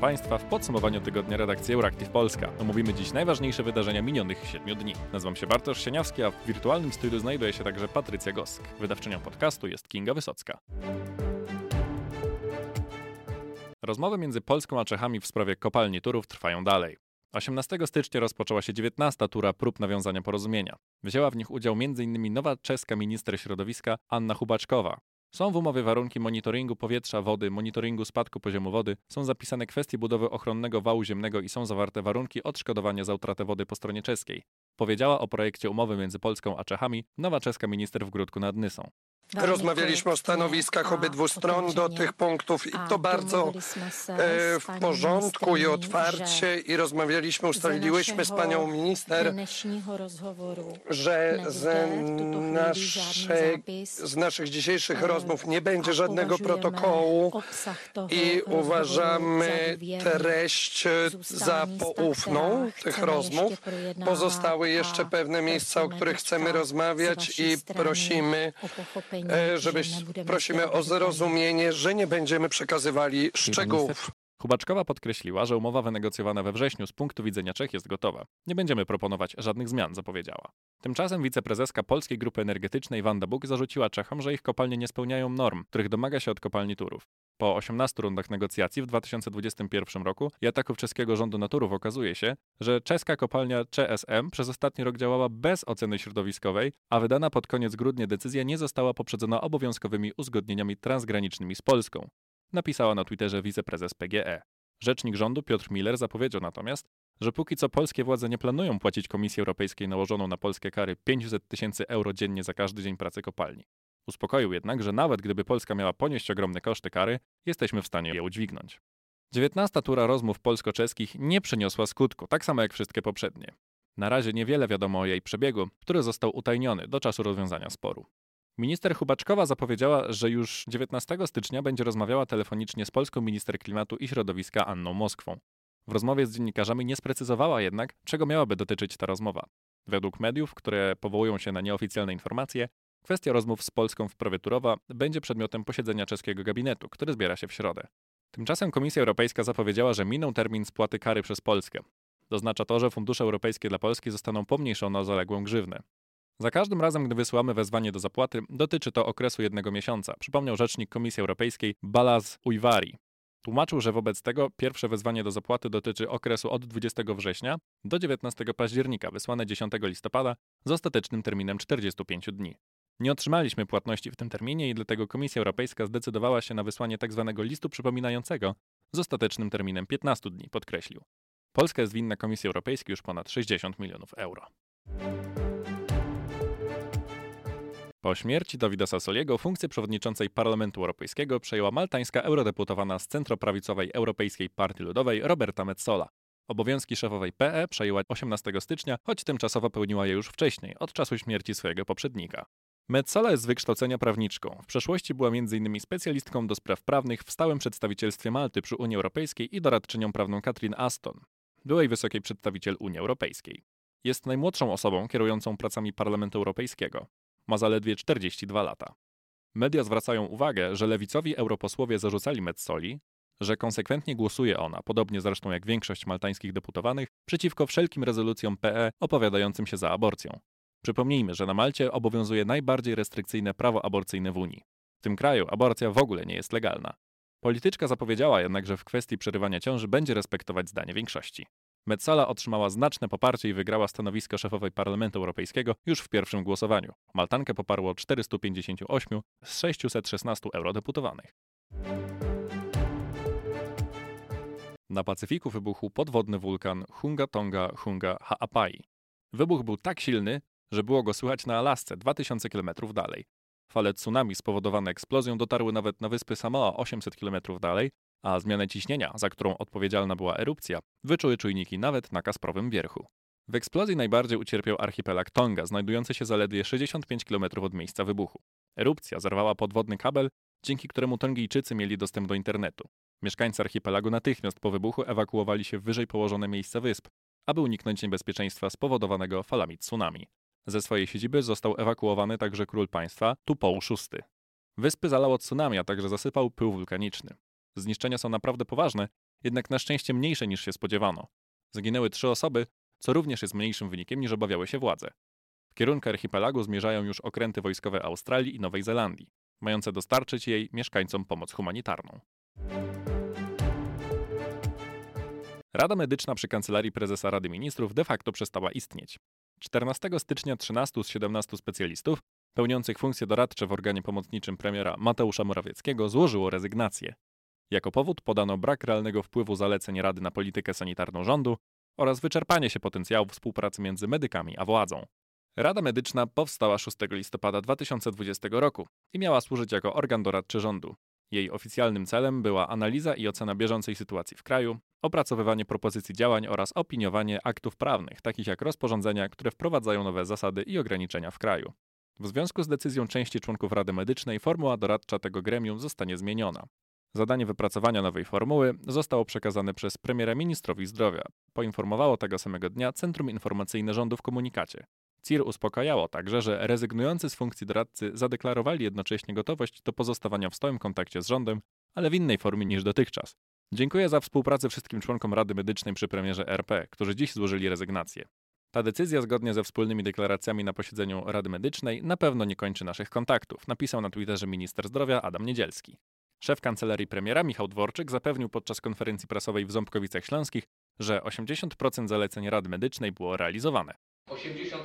Państwa w podsumowaniu tygodnia redakcji Euractiv Polska. Omówimy dziś najważniejsze wydarzenia minionych siedmiu dni. Nazywam się Bartosz Sieniawski, a w wirtualnym studiu znajduje się także Patrycja Gosk. Wydawczynią podcastu jest Kinga Wysocka. Rozmowy między Polską a Czechami w sprawie kopalni Turów trwają dalej. 18 stycznia rozpoczęła się 19. tura prób nawiązania porozumienia. Wzięła w nich udział m.in. nowa czeska minister środowiska Anna Hubaczkowa. Są w umowie warunki monitoringu powietrza, wody, monitoringu spadku poziomu wody, są zapisane kwestie budowy ochronnego wału ziemnego i są zawarte warunki odszkodowania za utratę wody po stronie czeskiej. Powiedziała o projekcie umowy między Polską a Czechami nowa czeska minister w Grudku nad Nysą. Rozmawialiśmy o stanowiskach obydwu stron do tych punktów i to bardzo e, w porządku i otwarcie i rozmawialiśmy, ustaliłyśmy z panią minister, że z, nasze, z naszych dzisiejszych rozmów nie będzie żadnego protokołu i uważamy treść za poufną tych rozmów. Pozostały jeszcze pewne miejsca, o których chcemy rozmawiać i prosimy E, żeby prosimy o zrozumienie, że nie będziemy przekazywali szczegółów. Hubaczkowa podkreśliła, że umowa wynegocjowana we wrześniu z punktu widzenia Czech jest gotowa. Nie będziemy proponować żadnych zmian, zapowiedziała. Tymczasem wiceprezeska Polskiej Grupy Energetycznej Wanda Buk zarzuciła Czechom, że ich kopalnie nie spełniają norm, których domaga się od kopalni Turów. Po 18 rundach negocjacji w 2021 roku i ataków czeskiego rządu na Turów okazuje się, że czeska kopalnia CSM przez ostatni rok działała bez oceny środowiskowej, a wydana pod koniec grudnia decyzja nie została poprzedzona obowiązkowymi uzgodnieniami transgranicznymi z Polską. Napisała na Twitterze wiceprezes PGE. Rzecznik rządu Piotr Miller zapowiedział natomiast, że póki co polskie władze nie planują płacić Komisji Europejskiej nałożoną na Polskie kary 500 tysięcy euro dziennie za każdy dzień pracy kopalni. Uspokoił jednak, że nawet gdyby Polska miała ponieść ogromne koszty kary, jesteśmy w stanie je udźwignąć. 19 tura rozmów polsko-czeskich nie przyniosła skutku, tak samo jak wszystkie poprzednie. Na razie niewiele wiadomo o jej przebiegu, który został utajniony do czasu rozwiązania sporu. Minister Hubaczkowa zapowiedziała, że już 19 stycznia będzie rozmawiała telefonicznie z polską minister klimatu i środowiska Anną Moskwą. W rozmowie z dziennikarzami nie sprecyzowała jednak, czego miałaby dotyczyć ta rozmowa. Według mediów, które powołują się na nieoficjalne informacje, Kwestia rozmów z Polską w prawie Turowa będzie przedmiotem posiedzenia czeskiego gabinetu, który zbiera się w środę. Tymczasem Komisja Europejska zapowiedziała, że minął termin spłaty kary przez Polskę. Oznacza to, że fundusze europejskie dla Polski zostaną pomniejszone o zaległą grzywnę. Za każdym razem, gdy wysyłamy wezwanie do zapłaty, dotyczy to okresu jednego miesiąca, przypomniał rzecznik Komisji Europejskiej Balaz Ujvari. Tłumaczył, że wobec tego pierwsze wezwanie do zapłaty dotyczy okresu od 20 września do 19 października, wysłane 10 listopada z ostatecznym terminem 45 dni. Nie otrzymaliśmy płatności w tym terminie i dlatego Komisja Europejska zdecydowała się na wysłanie tzw. Tak listu przypominającego z ostatecznym terminem 15 dni, podkreślił. Polska jest winna Komisji Europejskiej już ponad 60 milionów euro. Po śmierci Dawida Sassoliego funkcję przewodniczącej Parlamentu Europejskiego przejęła maltańska eurodeputowana z centroprawicowej Europejskiej Partii Ludowej Roberta Metsola. Obowiązki szefowej PE przejęła 18 stycznia, choć tymczasowo pełniła je już wcześniej, od czasu śmierci swojego poprzednika. Metzola jest z wykształcenia prawniczką. W przeszłości była m.in. specjalistką do spraw prawnych w stałym przedstawicielstwie Malty przy Unii Europejskiej i doradczynią prawną Katrin Aston, byłej wysokiej przedstawiciel Unii Europejskiej. Jest najmłodszą osobą kierującą pracami Parlamentu Europejskiego. Ma zaledwie 42 lata. Media zwracają uwagę, że lewicowi europosłowie zarzucali Metzoli, że konsekwentnie głosuje ona, podobnie zresztą jak większość maltańskich deputowanych, przeciwko wszelkim rezolucjom PE opowiadającym się za aborcją. Przypomnijmy, że na Malcie obowiązuje najbardziej restrykcyjne prawo aborcyjne w Unii. W tym kraju aborcja w ogóle nie jest legalna. Polityczka zapowiedziała jednak, że w kwestii przerywania ciąży będzie respektować zdanie większości. Metzala otrzymała znaczne poparcie i wygrała stanowisko szefowej Parlamentu Europejskiego już w pierwszym głosowaniu. Maltankę poparło 458 z 616 eurodeputowanych. Na Pacyfiku wybuchł podwodny wulkan Hunga Tonga Hunga Ha'apai. Wybuch był tak silny, że było go słychać na Alasce 2000 km dalej. Fale tsunami spowodowane eksplozją dotarły nawet na wyspy Samoa 800 km dalej, a zmianę ciśnienia, za którą odpowiedzialna była erupcja, wyczuły czujniki nawet na Kasprowym Wierchu. W eksplozji najbardziej ucierpiał archipelag Tonga, znajdujący się zaledwie 65 km od miejsca wybuchu. Erupcja zerwała podwodny kabel, dzięki któremu Tongijczycy mieli dostęp do internetu. Mieszkańcy archipelagu natychmiast po wybuchu ewakuowali się w wyżej położone miejsca wysp, aby uniknąć niebezpieczeństwa spowodowanego falami tsunami. Ze swojej siedziby został ewakuowany także król państwa Tupou VI. Wyspy zalało tsunami, a także zasypał pył wulkaniczny. Zniszczenia są naprawdę poważne jednak na szczęście mniejsze niż się spodziewano. Zginęły trzy osoby, co również jest mniejszym wynikiem niż obawiały się władze. W kierunku archipelagu zmierzają już okręty wojskowe Australii i Nowej Zelandii, mające dostarczyć jej mieszkańcom pomoc humanitarną. Rada Medyczna przy Kancelarii Prezesa Rady Ministrów de facto przestała istnieć. 14 stycznia 13 z 17 specjalistów pełniących funkcje doradcze w organie pomocniczym premiera Mateusza Morawieckiego złożyło rezygnację. Jako powód podano brak realnego wpływu zaleceń Rady na politykę sanitarną rządu oraz wyczerpanie się potencjału współpracy między medykami a władzą. Rada Medyczna powstała 6 listopada 2020 roku i miała służyć jako organ doradczy rządu. Jej oficjalnym celem była analiza i ocena bieżącej sytuacji w kraju, opracowywanie propozycji działań oraz opiniowanie aktów prawnych, takich jak rozporządzenia, które wprowadzają nowe zasady i ograniczenia w kraju. W związku z decyzją części członków Rady Medycznej formuła doradcza tego gremium zostanie zmieniona. Zadanie wypracowania nowej formuły zostało przekazane przez premiera ministrowi zdrowia. Poinformowało tego samego dnia Centrum Informacyjne Rządu w komunikacie. CIR uspokajało także, że rezygnujący z funkcji doradcy zadeklarowali jednocześnie gotowość do pozostawania w stałym kontakcie z rządem, ale w innej formie niż dotychczas. Dziękuję za współpracę wszystkim członkom Rady Medycznej przy premierze RP, którzy dziś złożyli rezygnację. Ta decyzja, zgodnie ze wspólnymi deklaracjami na posiedzeniu Rady Medycznej, na pewno nie kończy naszych kontaktów, napisał na Twitterze minister zdrowia Adam Niedzielski. Szef kancelarii premiera Michał Dworczyk zapewnił podczas konferencji prasowej w Ząbkowicach Śląskich, że 80% zaleceń Rady Medycznej było realizowane. 80%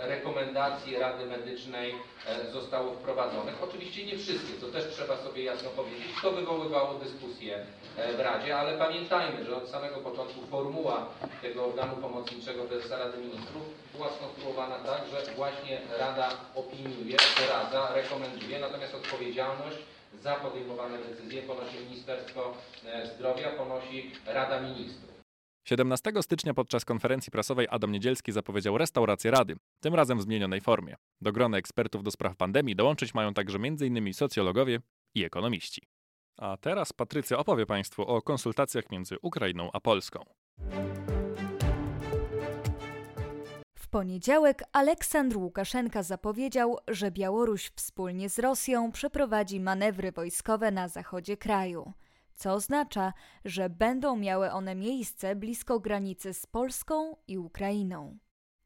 rekomendacji Rady Medycznej e, zostało wprowadzonych. Oczywiście nie wszystkie, to też trzeba sobie jasno powiedzieć. To wywoływało dyskusję e, w Radzie, ale pamiętajmy, że od samego początku formuła tego organu pomocniczego prezesa Rady Ministrów była skonstruowana tak, że właśnie Rada opiniuje, doradza, rekomenduje, natomiast odpowiedzialność za podejmowane decyzje ponosi Ministerstwo e, Zdrowia, ponosi Rada Ministrów. 17 stycznia podczas konferencji prasowej Adam Niedzielski zapowiedział restaurację Rady, tym razem w zmienionej formie. Do grona ekspertów do spraw pandemii dołączyć mają także m.in. socjologowie i ekonomiści. A teraz Patrycja opowie Państwu o konsultacjach między Ukrainą a Polską. Poniedziałek Aleksandr Łukaszenka zapowiedział, że Białoruś wspólnie z Rosją przeprowadzi manewry wojskowe na zachodzie kraju co oznacza, że będą miały one miejsce blisko granicy z Polską i Ukrainą.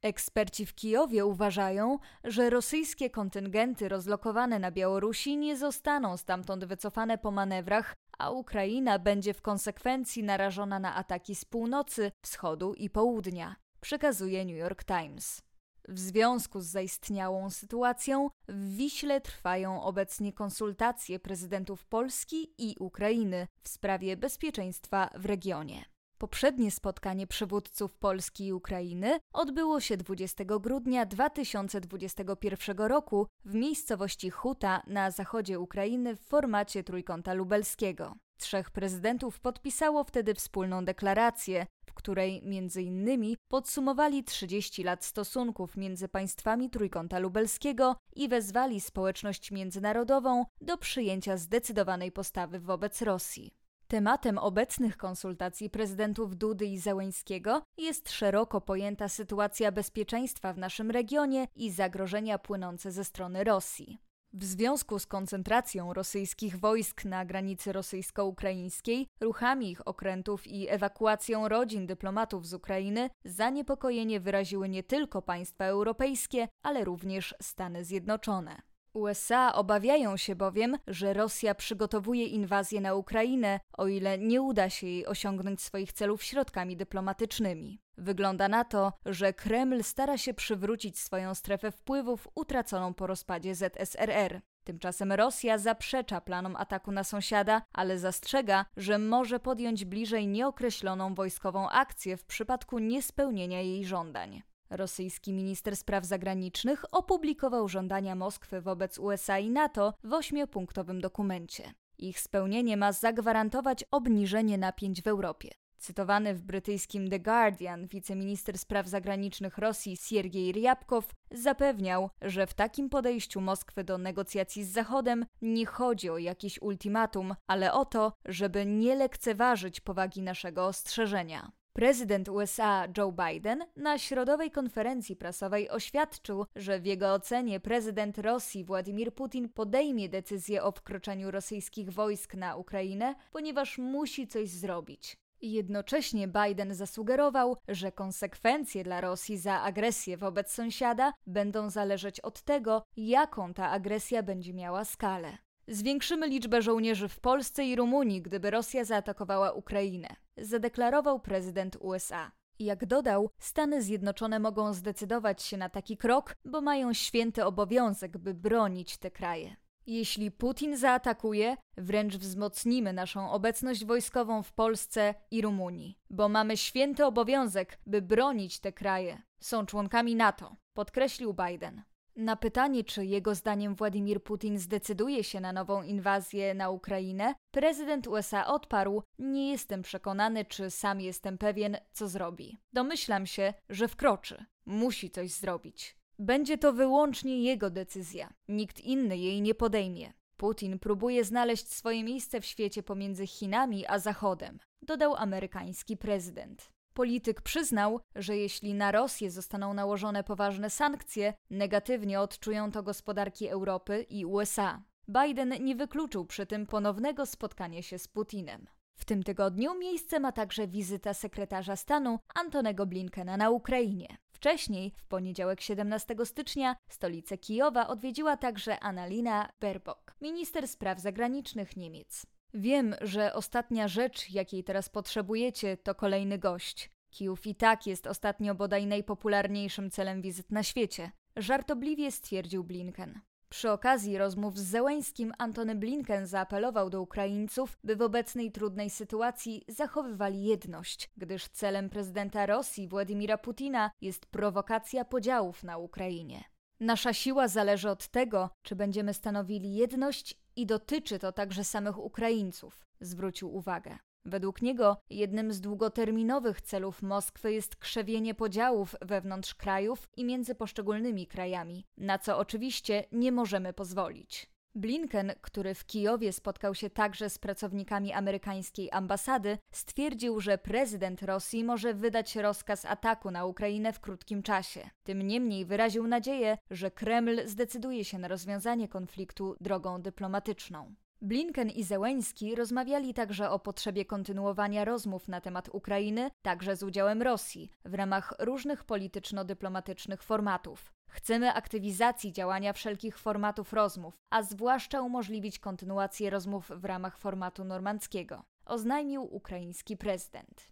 Eksperci w Kijowie uważają, że rosyjskie kontyngenty rozlokowane na Białorusi nie zostaną stamtąd wycofane po manewrach, a Ukraina będzie w konsekwencji narażona na ataki z północy, wschodu i południa, przekazuje New York Times. W związku z zaistniałą sytuacją w Wiśle trwają obecnie konsultacje prezydentów Polski i Ukrainy w sprawie bezpieczeństwa w regionie. Poprzednie spotkanie przywódców Polski i Ukrainy odbyło się 20 grudnia 2021 roku w miejscowości Huta na zachodzie Ukrainy w formacie trójkąta lubelskiego. Trzech prezydentów podpisało wtedy wspólną deklarację, której między innymi podsumowali 30 lat stosunków między państwami Trójkąta Lubelskiego i wezwali społeczność międzynarodową do przyjęcia zdecydowanej postawy wobec Rosji. Tematem obecnych konsultacji prezydentów Dudy i Zełęńskiego jest szeroko pojęta sytuacja bezpieczeństwa w naszym regionie i zagrożenia płynące ze strony Rosji. W związku z koncentracją rosyjskich wojsk na granicy rosyjsko-ukraińskiej, ruchami ich okrętów i ewakuacją rodzin dyplomatów z Ukrainy, zaniepokojenie wyraziły nie tylko państwa europejskie, ale również Stany Zjednoczone. USA obawiają się bowiem, że Rosja przygotowuje inwazję na Ukrainę, o ile nie uda się jej osiągnąć swoich celów środkami dyplomatycznymi. Wygląda na to, że Kreml stara się przywrócić swoją strefę wpływów utraconą po rozpadzie ZSRR. Tymczasem Rosja zaprzecza planom ataku na sąsiada, ale zastrzega, że może podjąć bliżej nieokreśloną wojskową akcję w przypadku niespełnienia jej żądań. Rosyjski minister spraw zagranicznych opublikował żądania Moskwy wobec USA i NATO w ośmiopunktowym dokumencie. Ich spełnienie ma zagwarantować obniżenie napięć w Europie. Cytowany w brytyjskim The Guardian wiceminister spraw zagranicznych Rosji Siergiej Ryabkow zapewniał, że w takim podejściu Moskwy do negocjacji z Zachodem nie chodzi o jakieś ultimatum, ale o to, żeby nie lekceważyć powagi naszego ostrzeżenia. Prezydent USA Joe Biden na środowej konferencji prasowej oświadczył, że w jego ocenie prezydent Rosji Władimir Putin podejmie decyzję o wkroczeniu rosyjskich wojsk na Ukrainę, ponieważ musi coś zrobić. Jednocześnie Biden zasugerował, że konsekwencje dla Rosji za agresję wobec sąsiada będą zależeć od tego, jaką ta agresja będzie miała skalę. Zwiększymy liczbę żołnierzy w Polsce i Rumunii, gdyby Rosja zaatakowała Ukrainę, zadeklarował prezydent USA. Jak dodał, Stany Zjednoczone mogą zdecydować się na taki krok, bo mają święty obowiązek, by bronić te kraje. Jeśli Putin zaatakuje, wręcz wzmocnimy naszą obecność wojskową w Polsce i Rumunii, bo mamy święty obowiązek, by bronić te kraje. Są członkami NATO, podkreślił Biden. Na pytanie, czy jego zdaniem Władimir Putin zdecyduje się na nową inwazję na Ukrainę, prezydent USA odparł: Nie jestem przekonany, czy sam jestem pewien, co zrobi. Domyślam się, że wkroczy. Musi coś zrobić. Będzie to wyłącznie jego decyzja. Nikt inny jej nie podejmie. Putin próbuje znaleźć swoje miejsce w świecie pomiędzy Chinami a Zachodem, dodał amerykański prezydent. Polityk przyznał, że jeśli na Rosję zostaną nałożone poważne sankcje, negatywnie odczują to gospodarki Europy i USA. Biden nie wykluczył przy tym ponownego spotkania się z Putinem. W tym tygodniu miejsce ma także wizyta sekretarza stanu Antonego Blinkena na Ukrainie. Wcześniej, w poniedziałek 17 stycznia, stolicę Kijowa odwiedziła także Annalina Baerbock, minister spraw zagranicznych Niemiec. Wiem, że ostatnia rzecz, jakiej teraz potrzebujecie, to kolejny gość. Kijów i tak jest ostatnio bodaj najpopularniejszym celem wizyt na świecie, żartobliwie stwierdził Blinken. Przy okazji rozmów z Zełęskim Antony Blinken zaapelował do Ukraińców, by w obecnej trudnej sytuacji zachowywali jedność, gdyż celem prezydenta Rosji Władimira Putina jest prowokacja podziałów na Ukrainie. Nasza siła zależy od tego, czy będziemy stanowili jedność i dotyczy to także samych Ukraińców, zwrócił uwagę. Według niego jednym z długoterminowych celów Moskwy jest krzewienie podziałów wewnątrz krajów i między poszczególnymi krajami, na co oczywiście nie możemy pozwolić. Blinken, który w Kijowie spotkał się także z pracownikami amerykańskiej ambasady, stwierdził, że prezydent Rosji może wydać rozkaz ataku na Ukrainę w krótkim czasie. Tym niemniej wyraził nadzieję, że Kreml zdecyduje się na rozwiązanie konfliktu drogą dyplomatyczną. Blinken i Zełęński rozmawiali także o potrzebie kontynuowania rozmów na temat Ukrainy, także z udziałem Rosji, w ramach różnych polityczno-dyplomatycznych formatów. Chcemy aktywizacji działania wszelkich formatów rozmów, a zwłaszcza umożliwić kontynuację rozmów w ramach formatu normandzkiego, oznajmił ukraiński prezydent.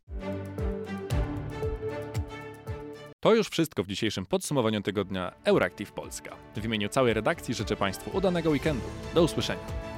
To już wszystko w dzisiejszym podsumowaniu tygodnia Euractiv Polska. W imieniu całej redakcji życzę Państwu udanego weekendu. Do usłyszenia.